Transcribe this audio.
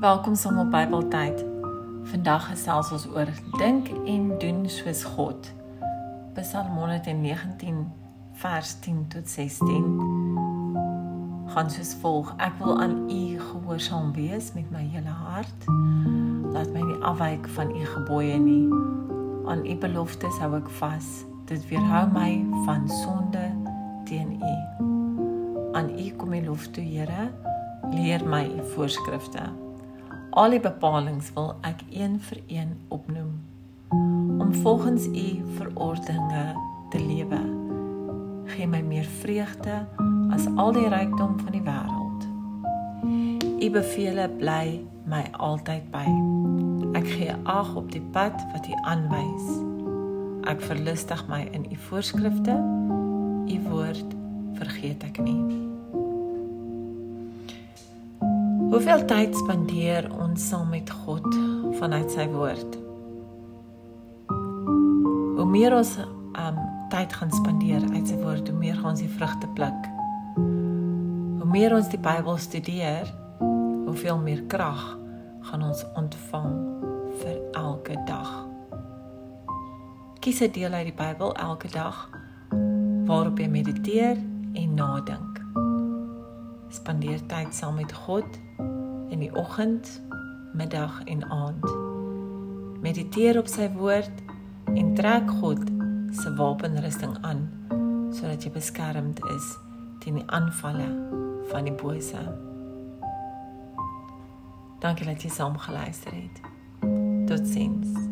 Welkom saam op Bybeltyd. Vandag gesels ons oor dink en doen soos God. Psalm 119 vers 10 tot 16. Gaan soos volg: Ek wil aan U gehoorsaam wees met my hele hart. Laat my nie afwyk van U gebooie nie. Aan U beloftes hou ek vas. Dit weerhou my van sonde teen U. Aan U kom die lof toe, Here. Leer my U voorskrifte. Al die bepalinge wil ek een vir een opnoem om volgens u verordeninge te lewe. Gee my meer vreugde as al die rykdom van die wêreld. U beveel bly my altyd by. Ek gee ag op die pad wat u aanwys. Ek verlustig my in u voorskrifte. U woord vergeet ek nie. Hoeveel tyd spandeer ons saam met God vanuit sy woord? Hoe meer ons um tyd gaan spandeer uit sy woord, hoe meer gaan ons die vrugte pluk. Hoe meer ons die Bybel studeer, hoeveel meer krag gaan ons ontvang vir elke dag. Kies 'n deel uit die Bybel elke dag waarop jy mediteer en nadink spandeer tyd saam met God in die oggend, middag en aand. Mediteer op sy woord en trek God se wapenrusting aan sodat jy beskermd is teen die aanvalle van die bose. Dankie dat jy saam geluister het. Totsiens.